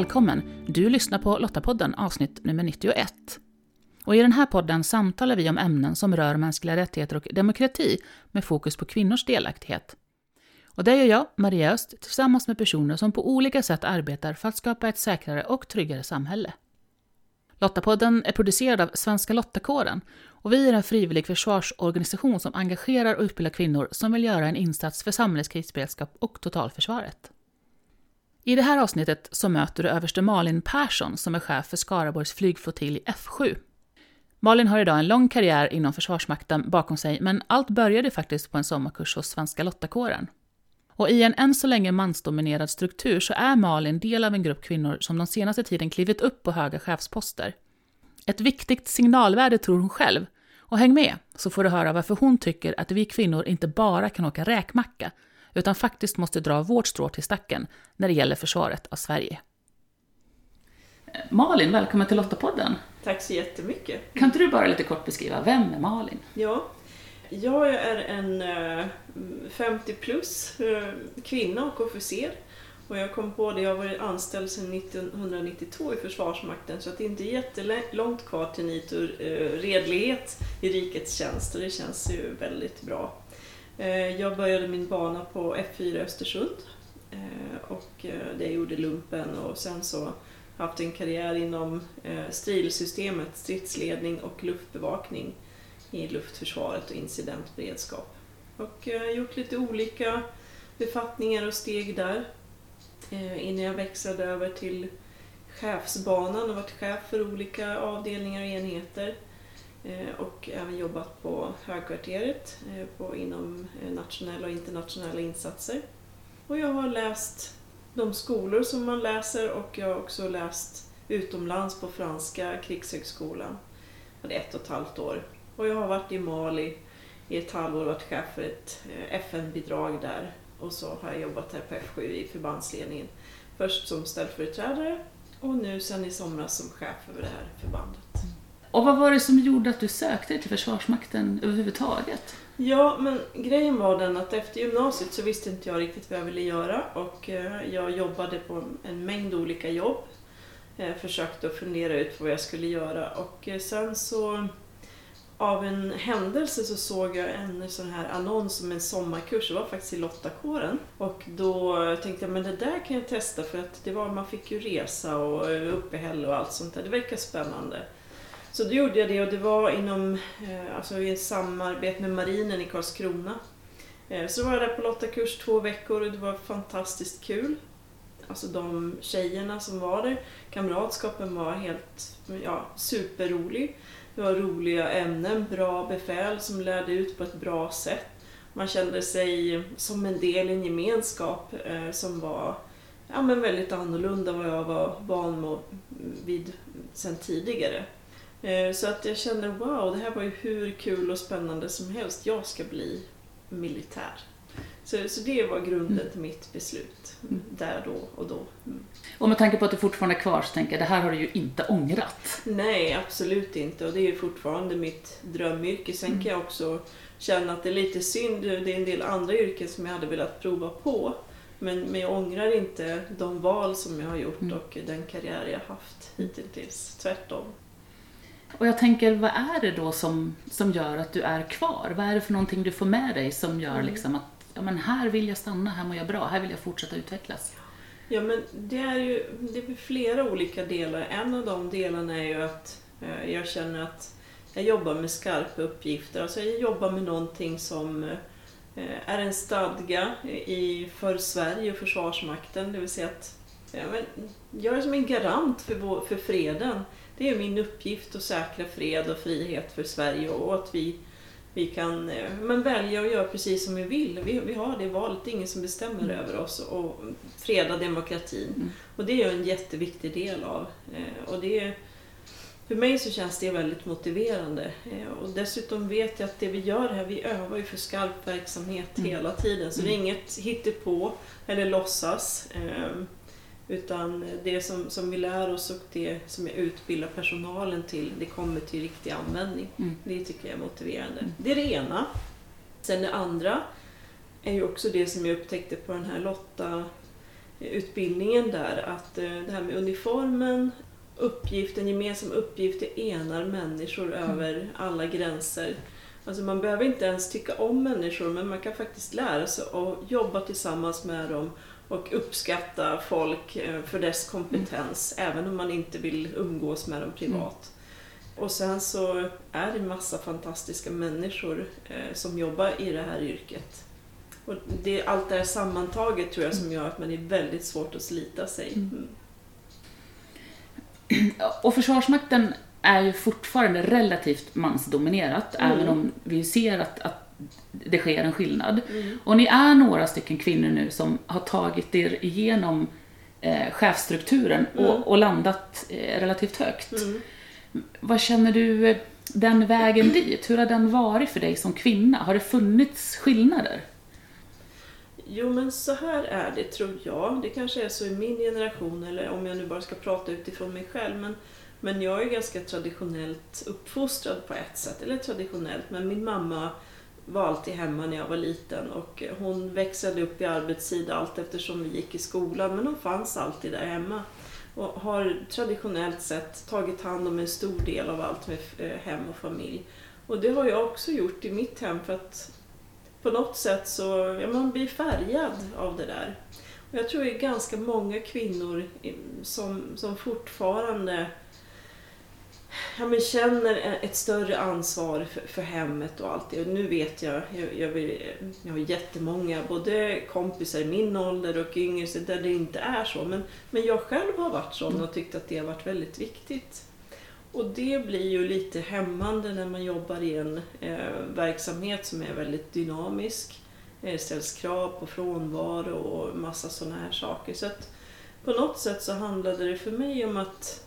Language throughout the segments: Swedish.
välkommen! Du lyssnar på Lottapodden avsnitt nummer 91. Och I den här podden samtalar vi om ämnen som rör mänskliga rättigheter och demokrati med fokus på kvinnors delaktighet. Och det gör jag, Maria Öst, tillsammans med personer som på olika sätt arbetar för att skapa ett säkrare och tryggare samhälle. Lottapodden är producerad av Svenska Lottakåren och vi är en frivillig försvarsorganisation som engagerar och utbildar kvinnor som vill göra en insats för samhällets krisberedskap och totalförsvaret. I det här avsnittet så möter du överste Malin Persson som är chef för Skaraborgs flygflottilj F7. Malin har idag en lång karriär inom Försvarsmakten bakom sig, men allt började faktiskt på en sommarkurs hos Svenska Lottakåren. Och i en än så länge mansdominerad struktur så är Malin del av en grupp kvinnor som de senaste tiden klivit upp på höga chefsposter. Ett viktigt signalvärde tror hon själv. Och häng med, så får du höra varför hon tycker att vi kvinnor inte bara kan åka räkmacka, utan faktiskt måste dra vårt strå till stacken när det gäller försvaret av Sverige. Malin, välkommen till Lottapodden. Tack så jättemycket. Kan inte du bara lite kort beskriva, vem är Malin? Ja, jag är en 50 plus eh, kvinna och officer. Och jag kom på det, jag har varit anställd sedan 1992 i Försvarsmakten så att det är inte jättelångt kvar till NITO eh, redlighet i rikets tjänst och det känns ju väldigt bra. Eh, jag började min bana på F4 Östersund eh, och eh, det jag gjorde lumpen och sen så haft en karriär inom strilsystemet, stridsledning och luftbevakning i luftförsvaret och incidentberedskap. Och jag har gjort lite olika befattningar och steg där innan jag växlade över till chefsbanan och varit chef för olika avdelningar och enheter. Eh, och även jobbat på högkvarteret eh, på, inom eh, nationella och internationella insatser. Och jag har läst de skolor som man läser och jag har också läst utomlands på franska krigshögskolan. Det ett och ett halvt år och jag har varit i Mali i ett halvår och varit chef för ett FN-bidrag där. Och så har jag jobbat här på F7 i förbandsledningen. Först som ställföreträdare och nu sen i somras som chef över det här förbandet. Och vad var det som gjorde att du sökte dig till Försvarsmakten överhuvudtaget? Ja, men grejen var den att efter gymnasiet så visste inte jag riktigt vad jag ville göra och eh, jag jobbade på en mängd olika jobb. Jag försökte att fundera ut vad jag skulle göra och eh, sen så av en händelse så såg jag en sån här annons om en sommarkurs, det var faktiskt i Lottakåren. Och då tänkte jag, men det där kan jag testa för att det var, man fick ju resa och uppehälle och allt sånt där. Det verkar spännande. Så då gjorde jag det och det var inom, eh, alltså i samarbete med marinen i Karlskrona. Eh, så var jag där på Lottakurs två veckor och det var fantastiskt kul. Alltså de tjejerna som var där, kamratskapen var helt ja, superrolig. Det var roliga ämnen, bra befäl som lärde ut på ett bra sätt. Man kände sig som en del i en gemenskap eh, som var ja, men väldigt annorlunda vad jag var van vid sen tidigare. Eh, så att jag kände wow, det här var ju hur kul och spännande som helst. Jag ska bli militär. Så, så det var grunden mm. till mitt beslut, mm. där då och då. Mm. Och med tanke på att du fortfarande är kvar så tänker jag, det här har du ju inte ångrat? Nej, absolut inte. Och det är fortfarande mitt drömyrke. Sen mm. kan jag också känna att det är lite synd, det är en del andra yrken som jag hade velat prova på. Men, men jag ångrar inte de val som jag har gjort mm. och den karriär jag haft hittills. Tvärtom. Och jag tänker, vad är det då som, som gör att du är kvar? Vad är det för någonting du får med dig som gör mm. liksom att ja, men här vill jag stanna, här mår jag bra, här vill jag fortsätta utvecklas? Ja, men det är ju det är flera olika delar. En av de delarna är ju att eh, jag känner att jag jobbar med skarpa uppgifter. Alltså jag jobbar med någonting som eh, är en stadga i, för Sverige och Försvarsmakten. Det vill säga att ja, men, jag är som en garant för, vår, för freden. Det är min uppgift att säkra fred och frihet för Sverige och att vi vi kan eh, men välja att göra precis som vi vill. Vi, vi har det valet, det är ingen som bestämmer mm. över oss och freda demokratin. Mm. Och det är en jätteviktig del av. Eh, och det, för mig så känns det väldigt motiverande. Eh, och dessutom vet jag att det vi gör här, vi övar ju för skarp verksamhet mm. hela tiden. Så det är mm. inget hittepå eller låtsas. Utan det som, som vi lär oss och det som jag utbildar personalen till, det kommer till riktig användning. Mm. Det tycker jag är motiverande. Mm. Det är det ena. Sen det andra är ju också det som jag upptäckte på den här Lotta utbildningen där att eh, det här med uniformen, uppgiften, gemensam uppgift, det enar människor Mm. över alla gränser. Alltså man behöver inte ens tycka om människor men man kan faktiskt lära sig att jobba tillsammans med dem och uppskatta folk eh, för dess kompetens även om man inte vill umgås med dem privat. Och sen så är det massa fantastiska människor eh, som jobbar i det här yrket. Och det är allt det här sammantaget tror jag som gör att man är väldigt svårt att slita sig. Mm. Och Försvarsmakten är ju fortfarande relativt mansdominerat, Mm. även om vi ser att, att det sker en skillnad. Mm. Och ni är några stycken kvinnor nu som har tagit er igenom eh, chefsstrukturen Mm. och, och landat eh, relativt högt. Mm. Vad känner du eh, den vägen dit? Hur har den varit för dig som kvinna? Har det funnits skillnader? Jo men så här är det tror jag. Det kanske är så i min generation eller om jag nu bara ska prata utifrån mig själv. Men, men jag är ganska traditionellt uppfostrad på ett sätt. Eller traditionellt, men min mamma var alltid hemma när jag var liten och hon växlade upp i arbetstid allt eftersom vi gick i skolan men hon fanns alltid där hemma. Och har traditionellt sett tagit hand om en stor del av allt med eh, hem och familj. Och det har jag också gjort i mitt hem för att på något sätt så, ja, man blir färgad av det där. Och jag tror det är ganska många kvinnor som, som fortfarande ja, men känner ett större ansvar för, för hemmet och allt det. Och nu vet jag, jag, jag, vill, jag har jättemånga, både kompisar i min ålder och yngre, där det inte är så. Men, men jag själv har varit sån och tyckt att det har varit väldigt viktigt. Och det blir ju lite hämmande när man jobbar i en eh, verksamhet som är väldigt dynamisk. Det ställs krav på frånvaro och massa sådana här saker. Så att på något sätt så handlade det för mig om att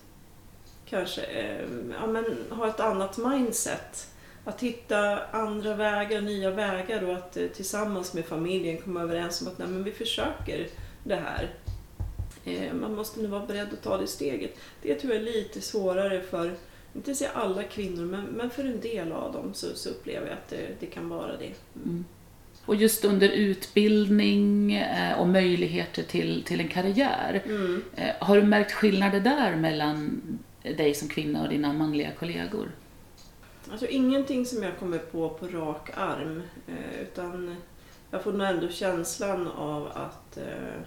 kanske eh, ja, men, ha ett annat mindset. Att hitta andra vägar, nya vägar och att eh, tillsammans med familjen komma överens om att nej, men vi försöker det här. Eh, man måste nu vara beredd att ta det steget. Det tror jag är lite svårare för, inte säga alla kvinnor, men, men för en del av dem så, så upplever jag att det, det kan vara det. Mm. Och just under utbildning och möjligheter till, till en karriär, Mm. har du märkt skillnader där mellan dig som kvinna och dina manliga kollegor? Alltså ingenting som jag kommer på på rak arm. Eh, utan jag får nog ändå känslan av att eh,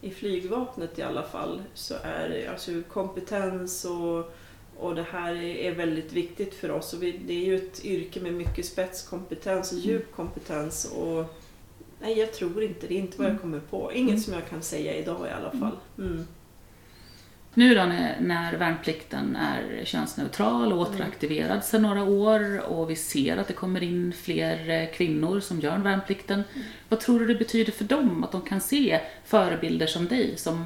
i flygvapnet i alla fall så är alltså kompetens och, och det här är, väldigt viktigt för oss. Och vi, det är ju ett yrke med mycket spetskompetens och djup kompetens. Och, nej, jag tror inte. Det är inte vad jag kommer på. Inget Mm. som jag kan säga idag i alla fall. Mm. Nu då när, när värnplikten är könsneutral och återaktiverad sedan några år och vi ser att det kommer in fler eh, kvinnor som gör värnplikten. Vad tror du det betyder för dem att de kan se förebilder som dig som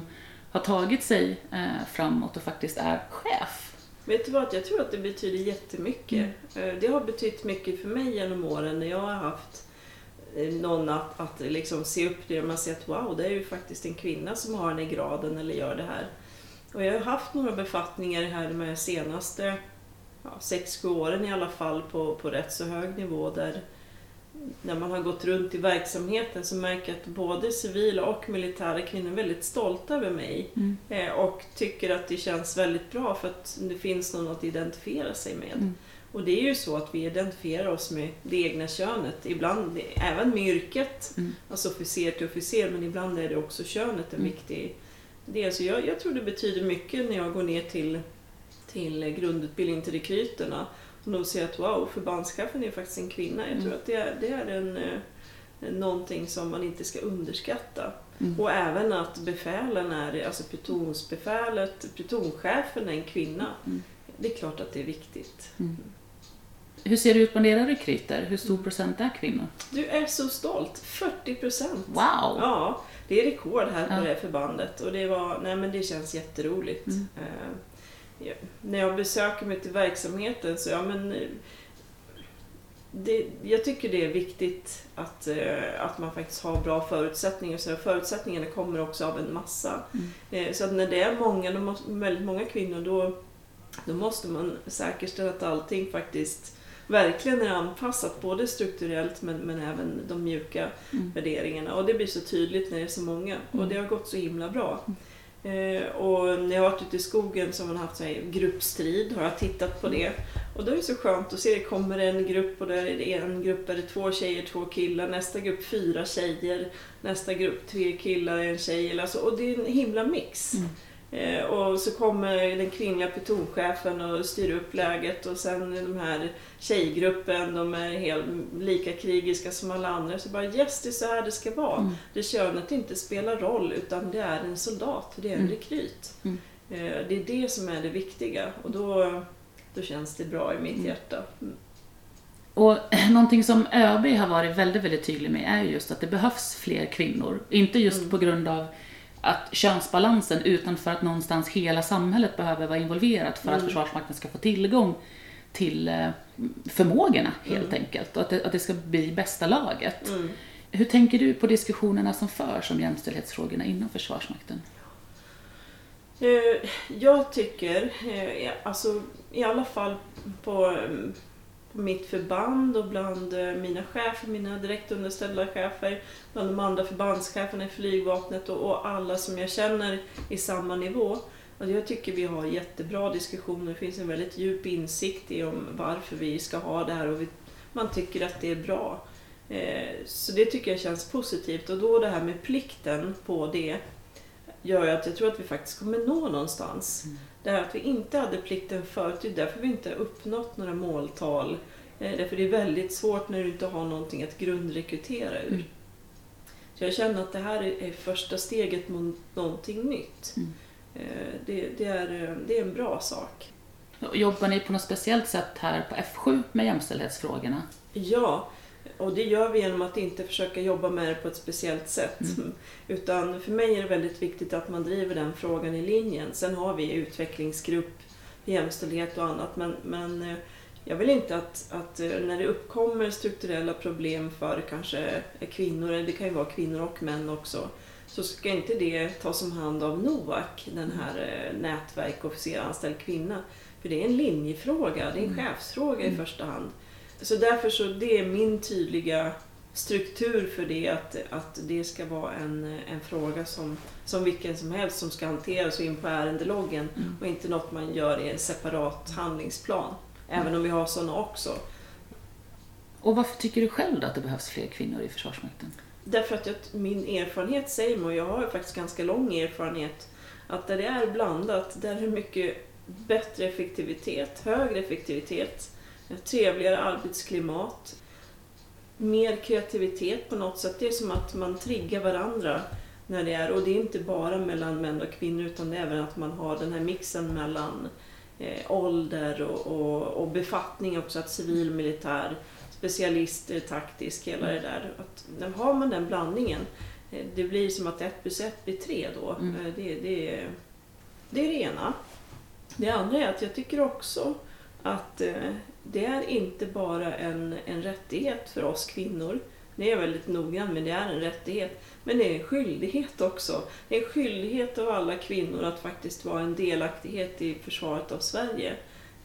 har tagit sig eh, framåt och faktiskt är chef? Vet du vad, jag tror att det betyder jättemycket. Eh, Det har betytt mycket för mig genom åren när jag har haft någon att, att liksom se upp till. Man ser att wow, det är ju faktiskt en kvinna som har den i graden eller gör det här. Och jag har haft några befattningar här de senaste ja, 6-7 åren i alla fall på, på rätt så hög nivå där när man har gått runt i verksamheten så märker jag att både civila och militära kvinnor är väldigt stolta över mig. Mm. Eh, och tycker att det känns väldigt bra för att det finns någon att identifiera sig med. Mm. Och det är ju så att vi identifierar oss med det egna könet. Ibland, även med yrket, Mm. alltså officer till officer, men ibland är det också könet en Mm. viktig Så jag, jag tror det betyder mycket när jag går ner till, till grundutbildning till rekryterna och de ser att wow, förbandschefen är faktiskt en kvinna. Jag tror Mm. att det är, det är en, eh, någonting som man inte ska underskatta. Mm. Och även att befälen är, alltså plutonsbefälet, plutonchefen är en kvinna. Mm. Det är klart att det är viktigt. Hur ser det ut bland era rekryter? Hur stor procent är kvinnor? Du är så stolt! 40 procent! Wow! Ja, det är rekord här på Ja. det här förbandet och det, var, nej, men det känns jätteroligt. Mm. Eh, ja, när jag besöker mig till verksamheten så ja, men, eh, det, jag tycker det är viktigt att, eh, att man faktiskt har bra förutsättningar. Så förutsättningarna kommer också av en massa. Mm. Eh, så att när det är många, då måste, väldigt många kvinnor då, då måste man säkerställa att allting faktiskt verkligen är anpassat både strukturellt men, men även de mjuka mm. värderingarna. Och det blir så tydligt när det är så många och mm. det har gått så himla bra. Eh, och när jag har varit ute i skogen så har man haft så här gruppstrid, har jag tittat på det. Och då är det så skönt att se, det kommer en grupp och där är det en grupp där det är två tjejer, två killar, nästa grupp fyra tjejer, nästa grupp tre killar, en tjej. Alltså, och det är en himla mix. Mm. Eh, och så kommer den kvinnliga plutonchefen och styr upp läget och sen de här tjejgruppen, de är helt lika krigiska som alla andra. Så bara yes, det är så här det ska vara. Mm. Det könet inte spelar roll utan det är en soldat, det är en mm. rekryt. Mm. Eh, det är det som är det viktiga och då, då känns det bra i mitt mm. hjärta. Mm. Och någonting som ÖB har varit väldigt, väldigt tydlig med är just att det behövs fler kvinnor. Inte just mm. på grund av att könsbalansen utan för att någonstans hela samhället behöver vara involverat för mm. att Försvarsmakten ska få tillgång till eh, förmågorna helt mm. enkelt och att det, att det, ska bli bästa laget. Mm. Hur tänker du på diskussionerna som förs om jämställdhetsfrågorna inom Försvarsmakten? Eh, jag tycker, eh, alltså i alla fall på mitt förband och bland eh, mina chefer, mina direkt underställda chefer, bland de andra förbandscheferna i flygvapnet och, och alla som jag känner i samma nivå. Alltså jag tycker vi har jättebra diskussioner, det finns en väldigt djup insikt i om varför vi ska ha det här och vi, man tycker att det är bra. Eh, så det tycker jag känns positivt och då det här med plikten på det gör ju att jag tror att vi faktiskt kommer nå någonstans. Mm. Det här att vi inte hade plikten förut, det är därför vi inte har uppnått några måltal. Eh, därför det är väldigt svårt när du inte har någonting att grundrekrytera ur. Mm. Så jag känner att det här är första steget mot någonting nytt. Mm. Eh, det, det, är, det är en bra sak. Jobbar ni på något speciellt sätt här på F7 med jämställdhetsfrågorna? Ja, och det gör vi genom att inte försöka jobba med det på ett speciellt sätt. Mm. Utan för mig är det väldigt viktigt att man driver den frågan i linjen. Sen har vi utvecklingsgrupp, jämställdhet och annat. Men, men eh, jag vill inte att, att eh, när det uppkommer strukturella problem för kanske kvinnor, det kan ju vara kvinnor och män också, så ska inte det tas om hand av NOAK, den här eh, nätverk officer anställd kvinna. För det är en linjefråga, det är en mm. chefsfråga i mm. första hand. Så därför så det är min tydliga struktur för det att, att det ska vara en, en fråga som, som vilken som helst som ska hanteras in på ärendeloggen mm. och inte något man gör i en separat handlingsplan. Även om vi har sådana också. Och varför tycker du själv då att det behövs fler kvinnor i Försvarsmakten? Därför att jag, min erfarenhet säger mig, och jag har faktiskt ganska lång erfarenhet, att där det är blandat, där är det mycket bättre effektivitet, högre effektivitet, trevligare arbetsklimat, mer kreativitet på något sätt. Det är som att man triggar varandra när det är, och det är inte bara mellan män och kvinnor utan även att man har den här mixen mellan eh, ålder och, och, och, befattning också, att civil, militär, specialister, taktisk, hela det där. Att, har man den blandningen, eh, det blir som att ett plus ett blir tre då. Mm. Eh, det, det, det är det ena. Det andra är att jag tycker också att eh, det är inte bara en, en rättighet för oss kvinnor. Det är jag väldigt noggrann med, det är en rättighet. Men det är en skyldighet också. Det är en skyldighet av alla kvinnor att faktiskt vara en delaktighet i försvaret av Sverige.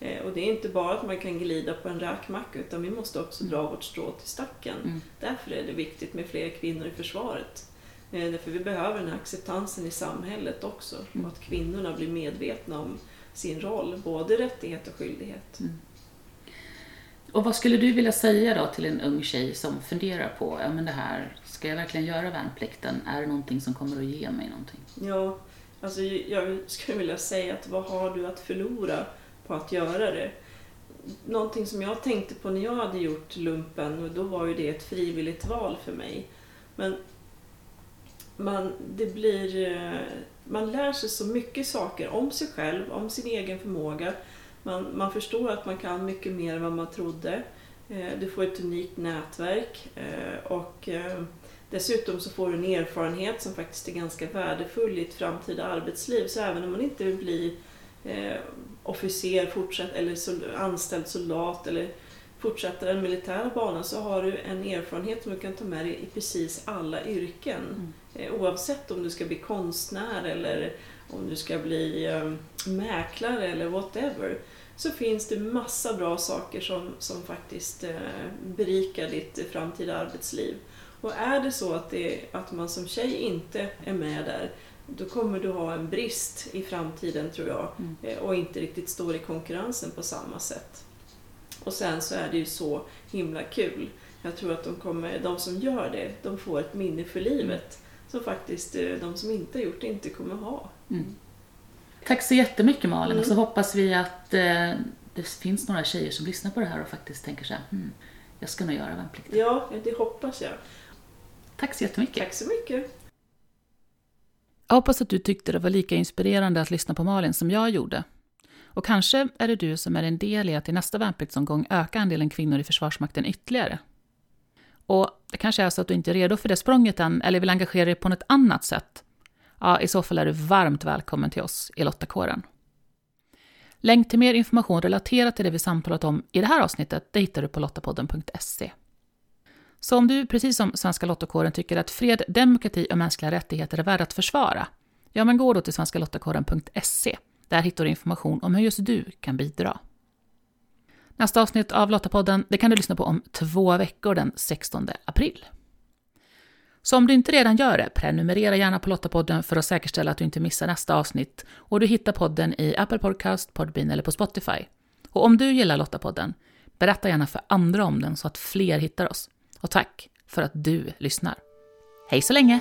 Eh, och det är inte bara att man kan glida på en räkmacka utan vi måste också dra vårt strå till stacken. Mm. Därför är det viktigt med fler kvinnor i försvaret. Eh, därför vi behöver den här acceptansen i samhället också. Mm. Och att kvinnorna blir medvetna om sin roll, både rättighet och skyldighet. Mm. Och vad skulle du vilja säga då till en ung tjej som funderar på, ja men det här, ska jag verkligen göra värnplikten? Är det någonting som kommer att ge mig någonting? Ja, alltså jag skulle vilja säga att vad har du att förlora på att göra det? Någonting som jag tänkte på när jag hade gjort lumpen, och då var ju det ett frivilligt val för mig. Men man, det blir, eh, man lär sig så mycket saker om sig själv, om sin egen förmåga, man, man förstår att man kan mycket mer än vad man trodde. Eh, du får ett unikt nätverk eh, och eh, dessutom så får du en erfarenhet som faktiskt är ganska värdefull i ett framtida arbetsliv. Så även om man inte vill bli officer fortsätt, eller anställd soldat eller fortsätta den militära banan så har du en erfarenhet som du kan ta med dig i precis alla yrken. Mm. Oavsett om du ska bli konstnär eller om du ska bli eh, mäklare eller whatever, så finns det massa bra saker som, som faktiskt eh, berikar ditt framtida arbetsliv. Och är det så att, det, att man som tjej inte är med där, då kommer du ha en brist i framtiden tror jag mm. Eh, och inte riktigt står i konkurrensen på samma sätt. Och sen så är det ju så himla kul. Jag tror att de, kommer, de som gör det, de får ett minne för livet som faktiskt eh, de som inte har gjort det inte kommer ha. Mm. Tack så jättemycket Malin mm. och så hoppas vi att eh, det finns några tjejer som lyssnar på det här och faktiskt tänker så här, hmm, jag ska nog göra värnplikten. Ja, det hoppas jag. Tack så jättemycket. Tack så mycket. Jag hoppas att du tyckte det var lika inspirerande att lyssna på Malin som jag gjorde. Och kanske är det du som är en del i att i nästa värnpliktsomgång öka andelen kvinnor i Försvarsmakten ytterligare. Och det kanske är så att du inte är redo för det språnget än, eller vill engagera dig på något annat sätt. Ja, i så fall är du varmt välkommen till oss i Lottakåren. Länk till mer information relaterat till det vi samtalat om i det här avsnittet, det hittar du på lottapodden.se. Så om du, precis som Svenska Lottakåren, tycker att fred, demokrati och mänskliga rättigheter är värda att försvara, ja men gå då till svenskalottakåren.se. Där hittar du information om hur just du kan bidra. Nästa avsnitt av Lottapodden det kan du lyssna på om två veckor den 16 april. Så om du inte redan gör det, prenumerera gärna på Lottapodden för att säkerställa att du inte missar nästa avsnitt och du hittar podden i Apple Podcast, Podbean eller på Spotify. Och om du gillar Lottapodden, berätta gärna för andra om den så att fler hittar oss. Och tack för att du lyssnar. Hej så länge!